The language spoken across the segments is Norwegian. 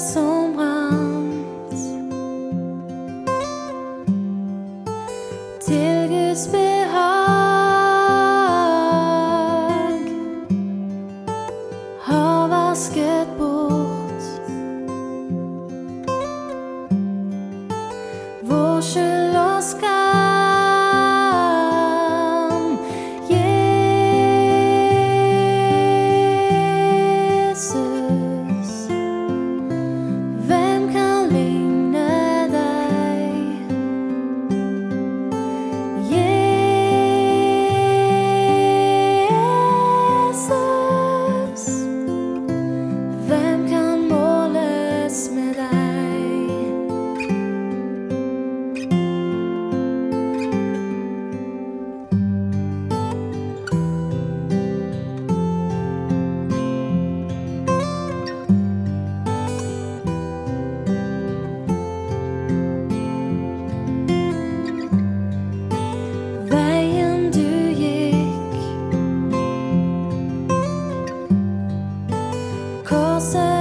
sombra. Korset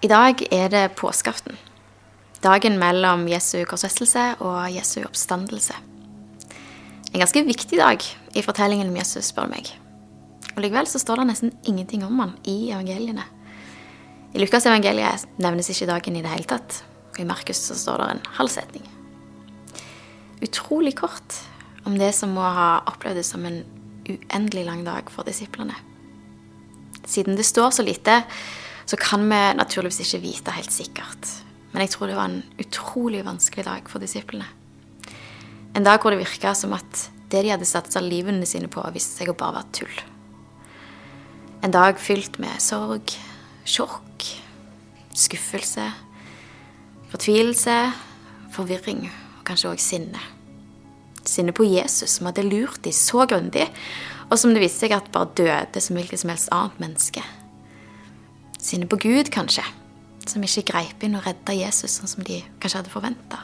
I dag er det påskeaften. Dagen mellom Jesu korsfestelse og Jesu oppstandelse. En ganske viktig dag i fortellingen om Jesus, spør meg. Og Likevel så står det nesten ingenting om han i evangeliene. I Lukas evangeliet nevnes ikke dagen i det hele tatt. Og i Markus så står det en halv setning. Utrolig kort om det som må ha opplevd som en uendelig lang dag for disiplene. Siden det står så lite, så kan vi naturligvis ikke vite helt sikkert. Men jeg tror det var en utrolig vanskelig dag for disiplene. En dag hvor det virka som at det de hadde satsa livene sine på, viste seg å bare være tull. En dag fylt med sorg, sjokk, skuffelse, fortvilelse, forvirring og kanskje òg sinne. Sinne på Jesus, som hadde lurt dem så grundig, og som det viste seg at bare døde som hvilket som helst annet menneske. Sinne på Gud, kanskje, som ikke greip inn og redda Jesus sånn som de kanskje hadde forventa.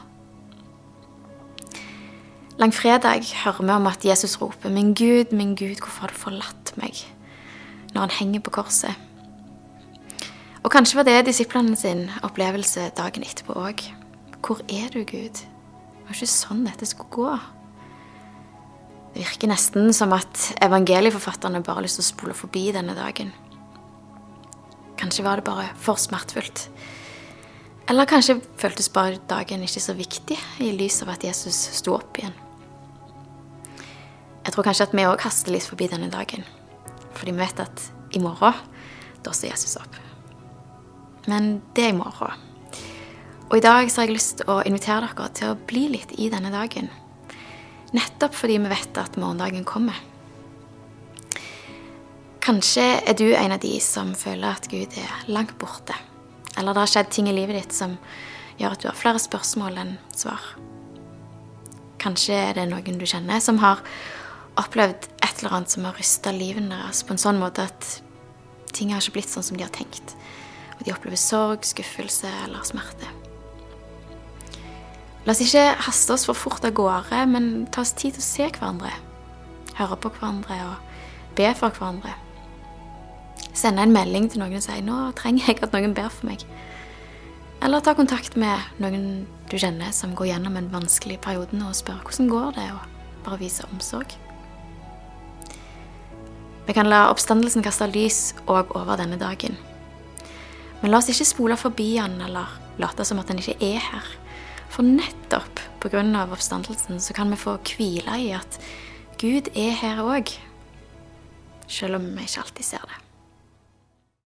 Langfredag hører vi om at Jesus roper 'Min Gud, min Gud, hvorfor har du forlatt meg?' når han henger på korset. Og kanskje var det disiplene sin opplevelse dagen etterpå òg. Hvor er du, Gud? Det var ikke sånn dette skulle gå. Det virker nesten som at evangelieforfatterne bare har lyst til å spole forbi denne dagen. Kanskje var det bare for smertefullt. Eller kanskje føltes bare dagen ikke så viktig i lys av at Jesus sto opp igjen. Jeg tror kanskje at vi òg haster litt forbi denne dagen. Fordi vi vet at i morgen, da står Jesus opp. Men det er i morgen. Og i dag så har jeg lyst til å invitere dere til å bli litt i denne dagen. Nettopp fordi vi vet at morgendagen kommer. Kanskje er du en av de som føler at Gud er langt borte. Eller det har skjedd ting i livet ditt som gjør at du har flere spørsmål enn svar. Kanskje er det noen du kjenner som har opplevd et eller annet som har rysta livet deres på en sånn måte at ting har ikke blitt sånn som de har tenkt. Og de opplever sorg, skuffelse eller smerte. La oss ikke haste oss for fort av gårde, men ta oss tid til å se hverandre. Høre på hverandre og be for hverandre. Sende en melding til noen og si 'nå trenger jeg at noen ber for meg'. Eller ta kontakt med noen du kjenner som går gjennom en vanskelig periode og spør 'hvordan går det', og bare vise omsorg. Vi kan la oppstandelsen kaste lys òg over denne dagen. Men la oss ikke spole forbi han eller late som at han ikke er her. For nettopp pga. oppstandelsen så kan vi få hvile i at Gud er her òg. Selv om vi ikke alltid ser det.